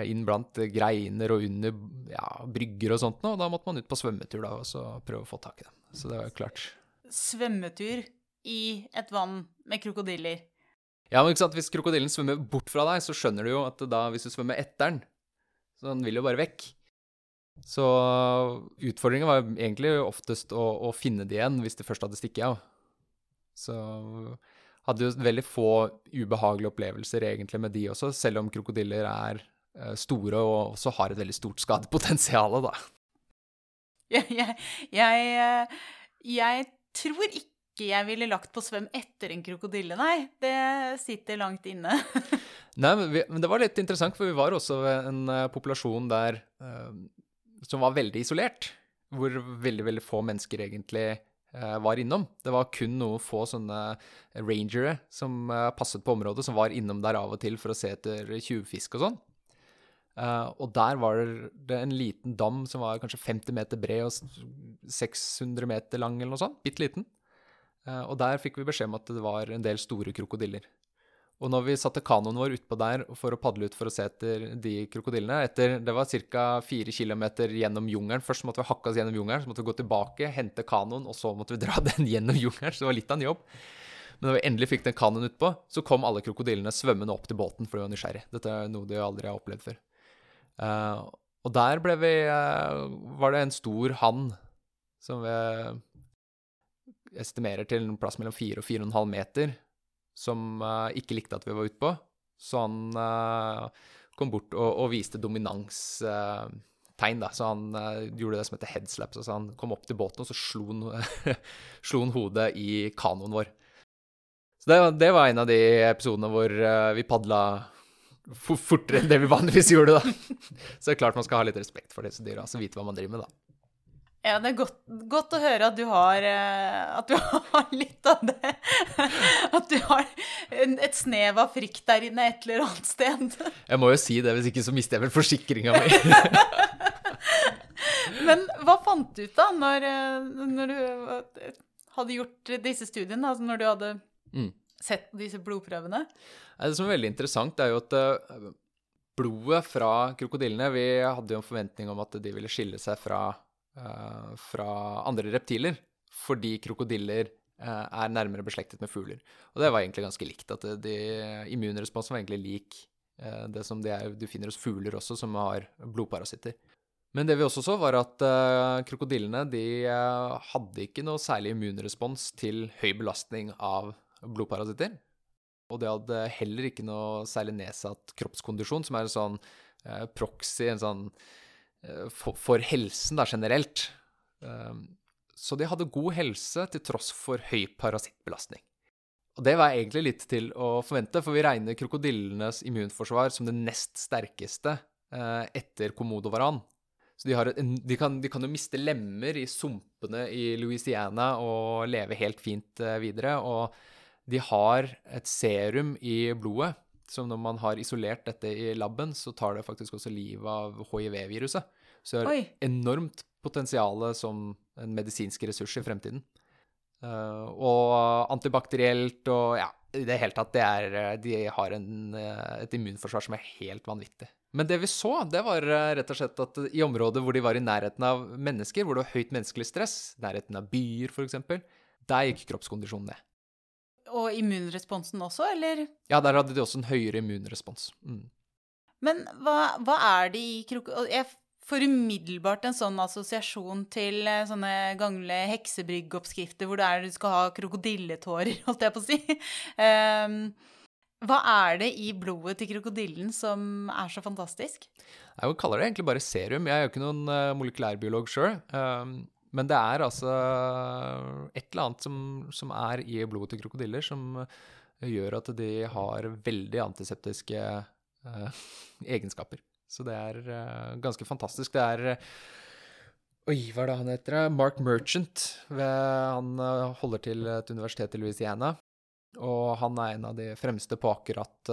[SPEAKER 2] inn blant greiner og under ja, brygger og sånt noe. Og da måtte man ut på svømmetur da, og så prøve å få tak i dem. Så det var jo klart.
[SPEAKER 1] Svømmetur i et vann med krokodiller?
[SPEAKER 2] Ja, men ikke sant? Hvis krokodillen svømmer bort fra deg, så skjønner du jo at da, hvis du svømmer etter den, så den vil jo bare vekk. Så utfordringen var egentlig oftest å, å finne det igjen hvis det først hadde stikket av. Så hadde jo veldig få ubehagelige opplevelser egentlig med de også, selv om krokodiller er Eh, store og også har et veldig stort skadepotensial, da.
[SPEAKER 1] Jeg, jeg, jeg, eh, tror ikke jeg ville lagt på svøm etter en krokodille, nei. Det sitter langt inne.
[SPEAKER 2] nei, men, vi, men, det var litt interessant, for vi var også ved en uh, populasjon der uh, som var veldig isolert. Hvor veldig, veldig få mennesker egentlig var innom. Det var kun noen få sånne rangere som passet på området, som var innom der av og til for å se etter tjuvfisk og sånn. Uh, og der var det en liten dam som var kanskje 50 meter bred og 600 meter lang, eller noe sånt. Bitte liten. Og der fikk vi beskjed om at det var en del store krokodiller. Og når vi satte kanoen vår utpå der for å padle ut for å se etter de krokodillene etter, Det var ca. fire km gjennom jungelen. Først måtte vi hakke oss gjennom jungelen, så måtte vi gå tilbake, hente kanoen, og så måtte vi dra den gjennom jungelen. Så det var litt av en jobb. Men når vi endelig fikk den kanoen utpå, så kom alle krokodillene svømmende opp til båten for de var nysgjerrig. Dette er noe de aldri har opplevd før. Uh, og der ble vi uh, Var det en stor hann som vi estimerer til en plass mellom 4 og 4,5 meter, som uh, ikke likte at vi var utpå. Så han kom bort og, og viste dominanstegn, da. Så han gjorde det som heter headslap. Så han kom opp til båten, og så slo han, slo han hodet i kanoen vår. Så det, det, var en av de episodene hvor vi padla fortere enn det vi vanligvis gjorde, da. Så det er klart man skal ha litt respekt for disse dyra, så vite hva man driver med, da.
[SPEAKER 1] Ja, det er godt, godt, å høre at du har eh, At du har litt av det. At du har et snev av frykt der inne et eller annet sted.
[SPEAKER 2] Jeg må jo si det, hvis ikke så mister jeg vel forsikringa mi.
[SPEAKER 1] Men hva fant du ut, da, når, eh, når du hadde gjort disse studiene? Altså når du hadde mm. sett disse blodprøvene?
[SPEAKER 2] Det som er veldig interessant, er jo at eh, blodet fra krokodillene Vi hadde jo en forventning om at de ville skille seg fra, uh, fra andre reptiler. Fordi krokodiller uh, er nærmere beslektet med fugler. Og det var egentlig ganske likt. At de, immunresponsen var egentlig lik uh, det som de er, du finner hos fugler også, som har blodparasitter. Men det vi også så, var at krokodillene de hadde ikke noe særlig immunrespons til høy belastning av blodparasitter. Og det hadde heller ikke noe særlig nedsatt kroppskondisjon, som er en sånn eh, proxy, en sånn eh, for, for, helsen da, generelt. Um, så de hadde god helse til tross for høy parasittbelastning. Og det var egentlig litt til å forvente, for vi regner krokodillenes immunforsvar som det nest sterkeste eh, etter komodovaran. Så de, en, de, kan, de, kan, jo miste lemmer i sumpene i Louisiana og leve helt fint eh, videre. Og de har et serum i blodet som når man har isolert dette i laben, så tar det faktisk også livet av hiv-viruset. Så det har enormt potensial som en medisinsk ressurs i fremtiden. Uh, og antibakterielt og ja, i det hele tatt, det er, de har en, eh, et immunforsvar som er helt vanvittig. Men det vi så, det var eh, rett og slett at i områder hvor de var i nærheten av mennesker, hvor det var høyt menneskelig stress, nærheten av byer f.eks., der gikk kroppskondisjonen ned.
[SPEAKER 1] Og immunresponsen også, eller?
[SPEAKER 2] Ja, der hadde de også en høyere immunrespons. Mm.
[SPEAKER 1] Men hva, hva, er det i krokodiller Jeg får umiddelbart en sånn assosiasjon til eh, sånne gamle heksebryggoppskrifter hvor det er du skal ha krokodilletårer, holdt jeg på å si. Um, hva er det i blodet til krokodillen som er så fantastisk?
[SPEAKER 2] Jeg kaller det egentlig bare serum. Jeg er jo ikke noen uh, molekylærbiolog sjøl. Men det er altså et eller annet som, som er i blodet til krokodiller som gjør at de har veldig antiseptiske uh, egenskaper. Så det er uh, ganske fantastisk. Det er Oi, hva er det han heter? Mark Merchant. Han uh, holder til et universitet i Louisiana. Og han er en av de fremste på akkurat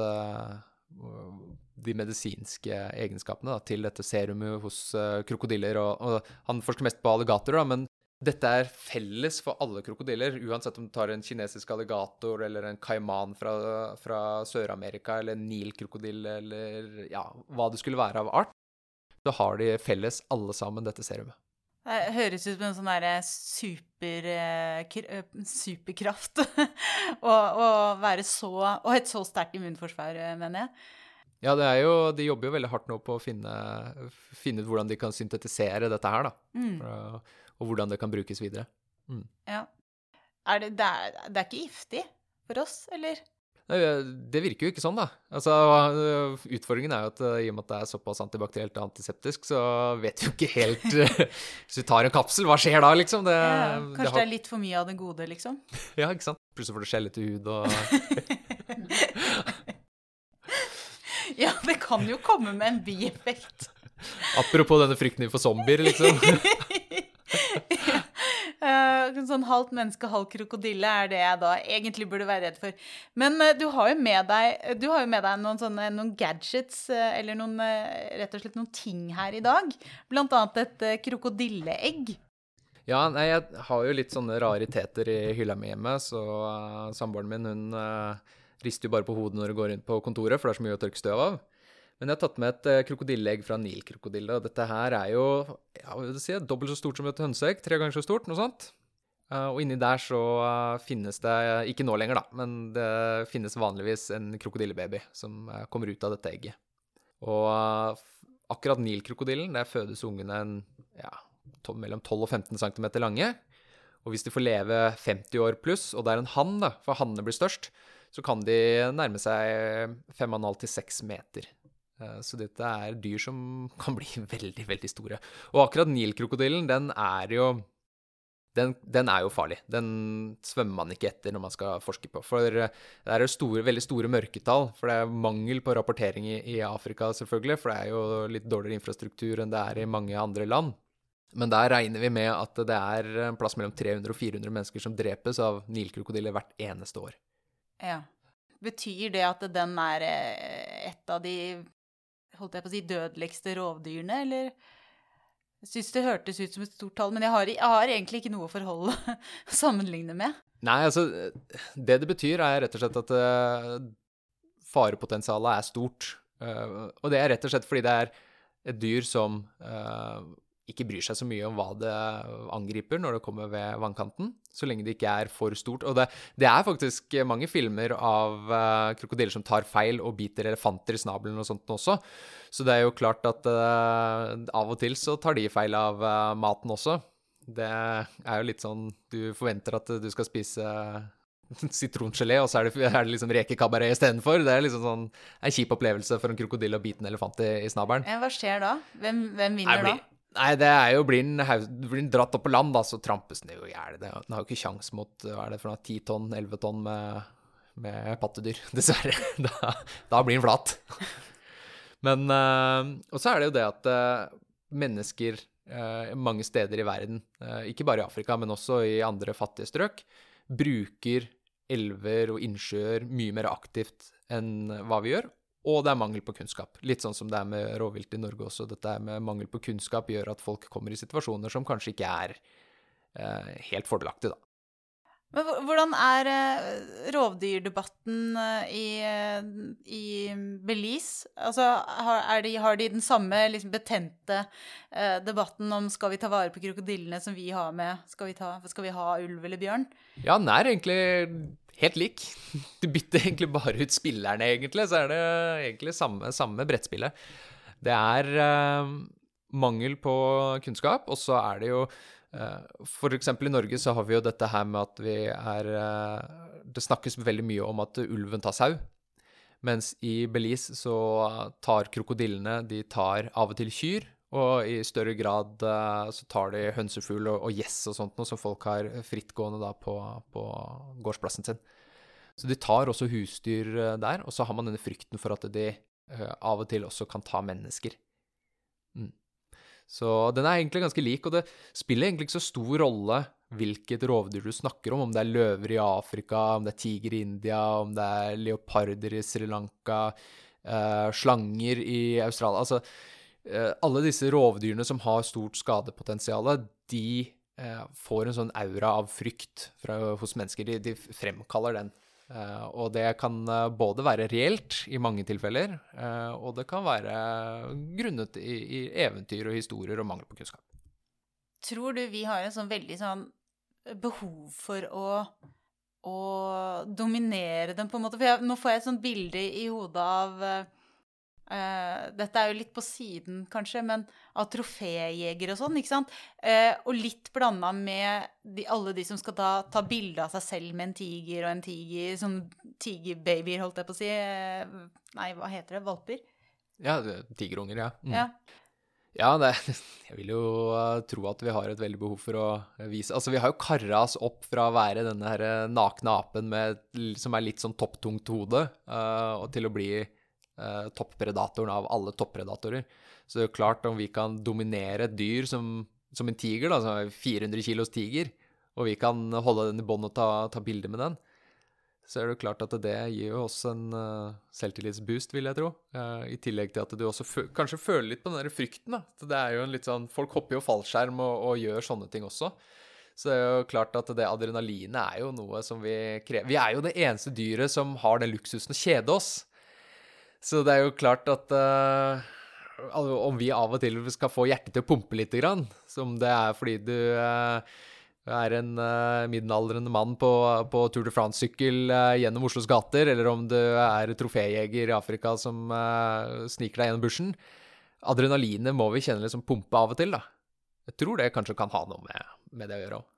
[SPEAKER 2] de medisinske egenskapene da, til dette serumet hos krokodiller. Og, og, han forsker mest på alligatorer, da, men dette er felles for alle krokodiller, uansett om du tar en kinesisk alligator eller en kaiman fra, fra Sør-Amerika eller en nilkrokodille eller ja, hva det skulle være av art. Så har de felles, alle sammen, dette serumet.
[SPEAKER 1] Det høres ut som en sånn derre super, eh, superkraft å, være så Og et så sterkt immunforsvar, eh, mener jeg.
[SPEAKER 2] Ja, det er jo, de jobber jo veldig hardt nå på å finne, finne ut hvordan de kan syntetisere dette her, da. Mm og hvordan det kan brukes videre. Mm.
[SPEAKER 1] Ja. Er det, det, er, det, er, ikke giftig for oss, eller?
[SPEAKER 2] Det virker jo ikke sånn, da. Altså, utfordringen er jo at i og med at det er såpass antibakterielt og antiseptisk, så vet vi jo ikke helt Hvis vi tar en kapsel, hva skjer da, liksom? Det,
[SPEAKER 1] ja, kanskje det, har... det, er litt for mye av det gode, liksom?
[SPEAKER 2] ja, ikke sant. Plutselig får du skjellete hud og
[SPEAKER 1] Ja, det kan jo komme med en bieffekt.
[SPEAKER 2] Apropos denne frykten for zombier, liksom.
[SPEAKER 1] uh, sånn halvt menneske, halvt krokodille er det jeg da egentlig burde være redd for. Men uh, du, har jo med deg, jo med deg noen sånne noen gadgets, uh, eller noen, rett og slett noen ting her i dag. Blant annet et krokodilleegg.
[SPEAKER 2] Ja, nei, jeg har jo litt sånne rariteter i hylla mi hjemme, så samboeren min hun rister jo bare på hodet når hun går inn på kontoret, for det er så mye å tørke støv av. Men jeg har tatt med et uh, krokodilleegg fra nilkrokodille. Og dette her er jo ja, vil si, dobbelt så stort som et hønseegg. Tre ganger så stort, noe sånt. Uh, og inni der så uh, finnes det, ikke nå lenger, da, men det finnes vanligvis en krokodillebaby som kommer ut av dette egget. Og akkurat nilkrokodillen, der fødes ungene en, ja, mellom 12 og 15 cm lange. Og hvis de får leve 50 år pluss, og det er en hann, da, for hannene blir størst, så kan de nærme seg 5,5 til 6 meter. Eh, så dette er dyr som kan bli veldig, veldig store. Og akkurat nilkrokodillen, den er jo den, den, er jo farlig. Den svømmer man ikke etter når man skal forske på. For det er store, veldig store mørketall. For det er mangel på rapportering i, i, Afrika, selvfølgelig. For det er jo litt dårligere infrastruktur enn det er i mange andre land. Men der regner vi med at det er en plass mellom 300 og 400 mennesker som drepes av nilkrokodiller hvert eneste år.
[SPEAKER 1] Ja. Betyr det at den er eh, et av de holdt jeg på å si, dødeligste rovdyrene, eller? Jeg syns det hørtes ut som et stort tall, men jeg har, jeg har egentlig ikke noe å forholde sammenligne med.
[SPEAKER 2] Nei, altså Det det betyr, er rett og slett at uh, farepotensialet er stort. Uh, og det er rett og slett fordi det er et dyr som uh, ikke bryr seg så mye om hva det angriper når det kommer ved vannkanten, så lenge det ikke er for stort. Og det, det er faktisk mange filmer av uh, krokodiller som tar feil og biter elefanter i snabelen og sånt også. Så det er jo klart at uh, av og til så tar de feil av uh, maten også. Det er jo litt sånn Du forventer at du skal spise sitrongelé, og så er det, er det liksom rekekabaret istedenfor. Det er liksom sånn en kjip opplevelse for en krokodille å bite en elefant i, i snabelen.
[SPEAKER 1] Hva skjer da? Hvem, hvem vinner da?
[SPEAKER 2] Nei, det er jo Blir den, dratt opp på land, da, så trampes den jo i hjel. Den har jo ikke kjangs mot hva er det for noe, 10 tonn, 11 tonn med, med pattedyr, dessverre. Da, da blir den flat. Men eh, Og så er det jo det at eh, mennesker eh, mange steder i verden, ikke bare i Afrika, men også i andre fattige strøk, bruker elver og innsjøer mye mer aktivt enn hva vi gjør. Og det er mangel på kunnskap. Litt sånn som det er med rovvilt i Norge også. Dette med mangel på kunnskap gjør at folk kommer i situasjoner som kanskje ikke er eh, helt fordelaktige, da.
[SPEAKER 1] Men hvordan er eh, rovdyrdebatten eh, i, eh, i Belize? Altså, har, de, har de den samme liksom, betente debatten om skal vi ta vare på krokodillene som vi har med Skal vi, ta, skal vi ha ulv eller bjørn?
[SPEAKER 2] Ja, den er egentlig helt lik. Du bytter egentlig bare ut spillerne, egentlig, så er det egentlig samme, samme brettspillet. Det er uh, mangel på kunnskap, og så er det jo eh, For eksempel i Norge så har vi jo dette her med at vi er eh, Det snakkes veldig mye om at ulven tar sau. Mens i Belize så tar krokodillene De tar av og til kyr, og i større grad uh, så tar de hønsefugl og, og gjess og sånt noe som folk har frittgående da på, på gårdsplassen sin. Så de tar også husdyr uh, der, og så har man denne frykten for at de uh, av og til også kan ta mennesker. Mm. Så den er egentlig ganske lik, og det spiller egentlig ikke så stor rolle hvilket rovdyr du snakker om, om det er løver i Afrika, om det er tiger i India, om det er leoparder i Sri Lanka, slanger i Australia Altså, alle disse rovdyrene som har stort skadepotensial, de eh, får en sånn aura av frykt fra, hos mennesker. De, de fremkaller den. Eh, og det kan eh, både være reelt i mange tilfeller, eh, og det kan være grunnet i, i eventyr og historier og mangel på kunnskap.
[SPEAKER 1] Tror du vi har en sånn veldig sånn behov for å å dominere dem, på en måte? For jeg, nå får jeg et sånt bilde i hodet av eh, Dette er jo litt på siden, kanskje, men av troféjegere og sånn, ikke sant? Eh, og litt blanda med de, alle de som skal ta, ta bilde av seg selv med en tiger og en tiger Sånn tigerbabyer, holdt jeg på å si. Eh, nei, hva heter det? Valper?
[SPEAKER 2] Ja, tigerunger, ja. Mm.
[SPEAKER 1] Ja.
[SPEAKER 2] Ja, det, jeg vil jo uh, tro at vi har et veldig behov for å vise Altså, vi har jo kara oss opp fra å være denne her uh, nakne apen med, som er litt sånn topptungt hode, uh, og til å bli uh, toppredatoren av alle toppredatorer. Så det er jo klart, om vi kan dominere et dyr som, som en tiger, da, som er 400 kilos tiger, og vi kan holde den i bånd og ta, ta bilder med den, så er det jo klart at det gir jo oss en uh, selvtillitsboost, vil jeg tro. Uh, I tillegg til at du også fø kanskje føler litt på den der frykten. da. Så det er jo en litt sånn, Folk hopper jo fallskjerm og, og gjør sånne ting også. Så det er jo klart at det adrenalinet er jo noe som vi krever. Vi er jo det eneste dyret som har den luksusen å kjede oss. Så det er jo klart at uh, om vi av og til skal få hjertet til å pumpe litt, som det er fordi du uh, er en uh, middelaldrende mann på, på Tour de France-sykkel gjennom Oslos gater, eller om du er troféjeger i Afrika som sniker deg gjennom bushen. Adrenalinet må vi kjenne liksom pumpe av og til, da. Jeg tror det kanskje kan ha noe med, med det å gjøre òg.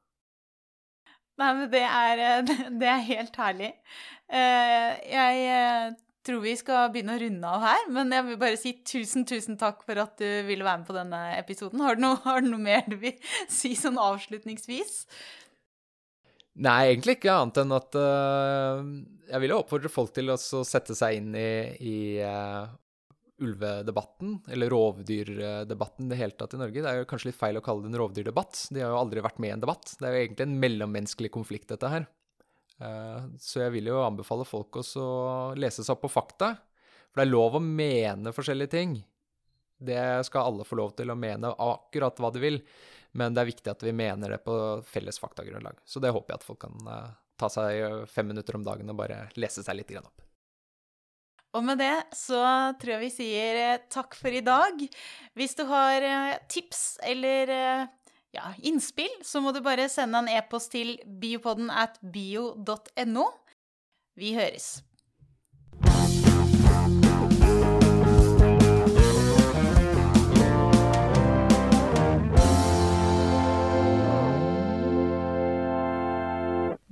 [SPEAKER 1] Nei, men det er, det er helt herlig. Jeg tror vi skal begynne å runde av her, men jeg vil bare si tusen, tusen takk for at du ville være med på denne episoden. Har du noe, har du noe mer du vil si sånn avslutningsvis?
[SPEAKER 2] Nei, egentlig ikke annet enn at uh, jeg vil jo oppfordre folk til å sette seg inn i, i uh, ulvedebatten, eller rovdyrdebatten i det hele tatt i Norge. Det er jo kanskje litt feil å kalle det en rovdyrdebatt. De har jo aldri vært med i en debatt. Det er jo egentlig en mellommenneskelig konflikt, dette her. Eh, så jeg vil jo anbefale folk også å lese seg opp på fakta. For det er lov å mene forskjellige ting. Det skal alle få lov til å mene akkurat hva de vil. Men det er viktig at vi mener det på felles faktagrunnlag. Så det håper jeg at folk kan eh, ta seg eh, fem minutter om dagen og bare lese seg litt opp.
[SPEAKER 1] Og med det så tror jeg vi sier takk for i dag. Hvis du har tips eller ja, innspill, så må du bare sende en e-post til biopodden at bio.no. Vi høres.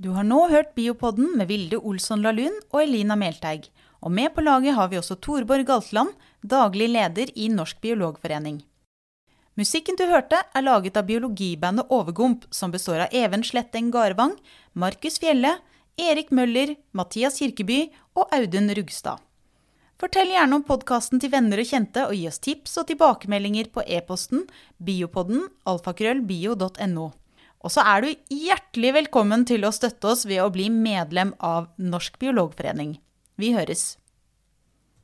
[SPEAKER 1] Du har nå hørt Biopodden med Vilde Olsson Lahlun og Elina Melteig. Og med på laget har vi også Torborg Galtland, daglig leder i Norsk biologforening. Musikken du hørte, er laget av biologibandet Overgump, som består av Even Sletteng Garvang, Markus Fjelle, Erik Møller, Mathias Kirkeby og Audun Rugstad. Fortell gjerne om podkasten til venner og kjente, og gi oss tips og tilbakemeldinger på e-posten biopodden alfakrøllbio.no. Og så er du hjertelig velkommen til å støtte oss ved å bli medlem av Norsk biologforening. Vi høres.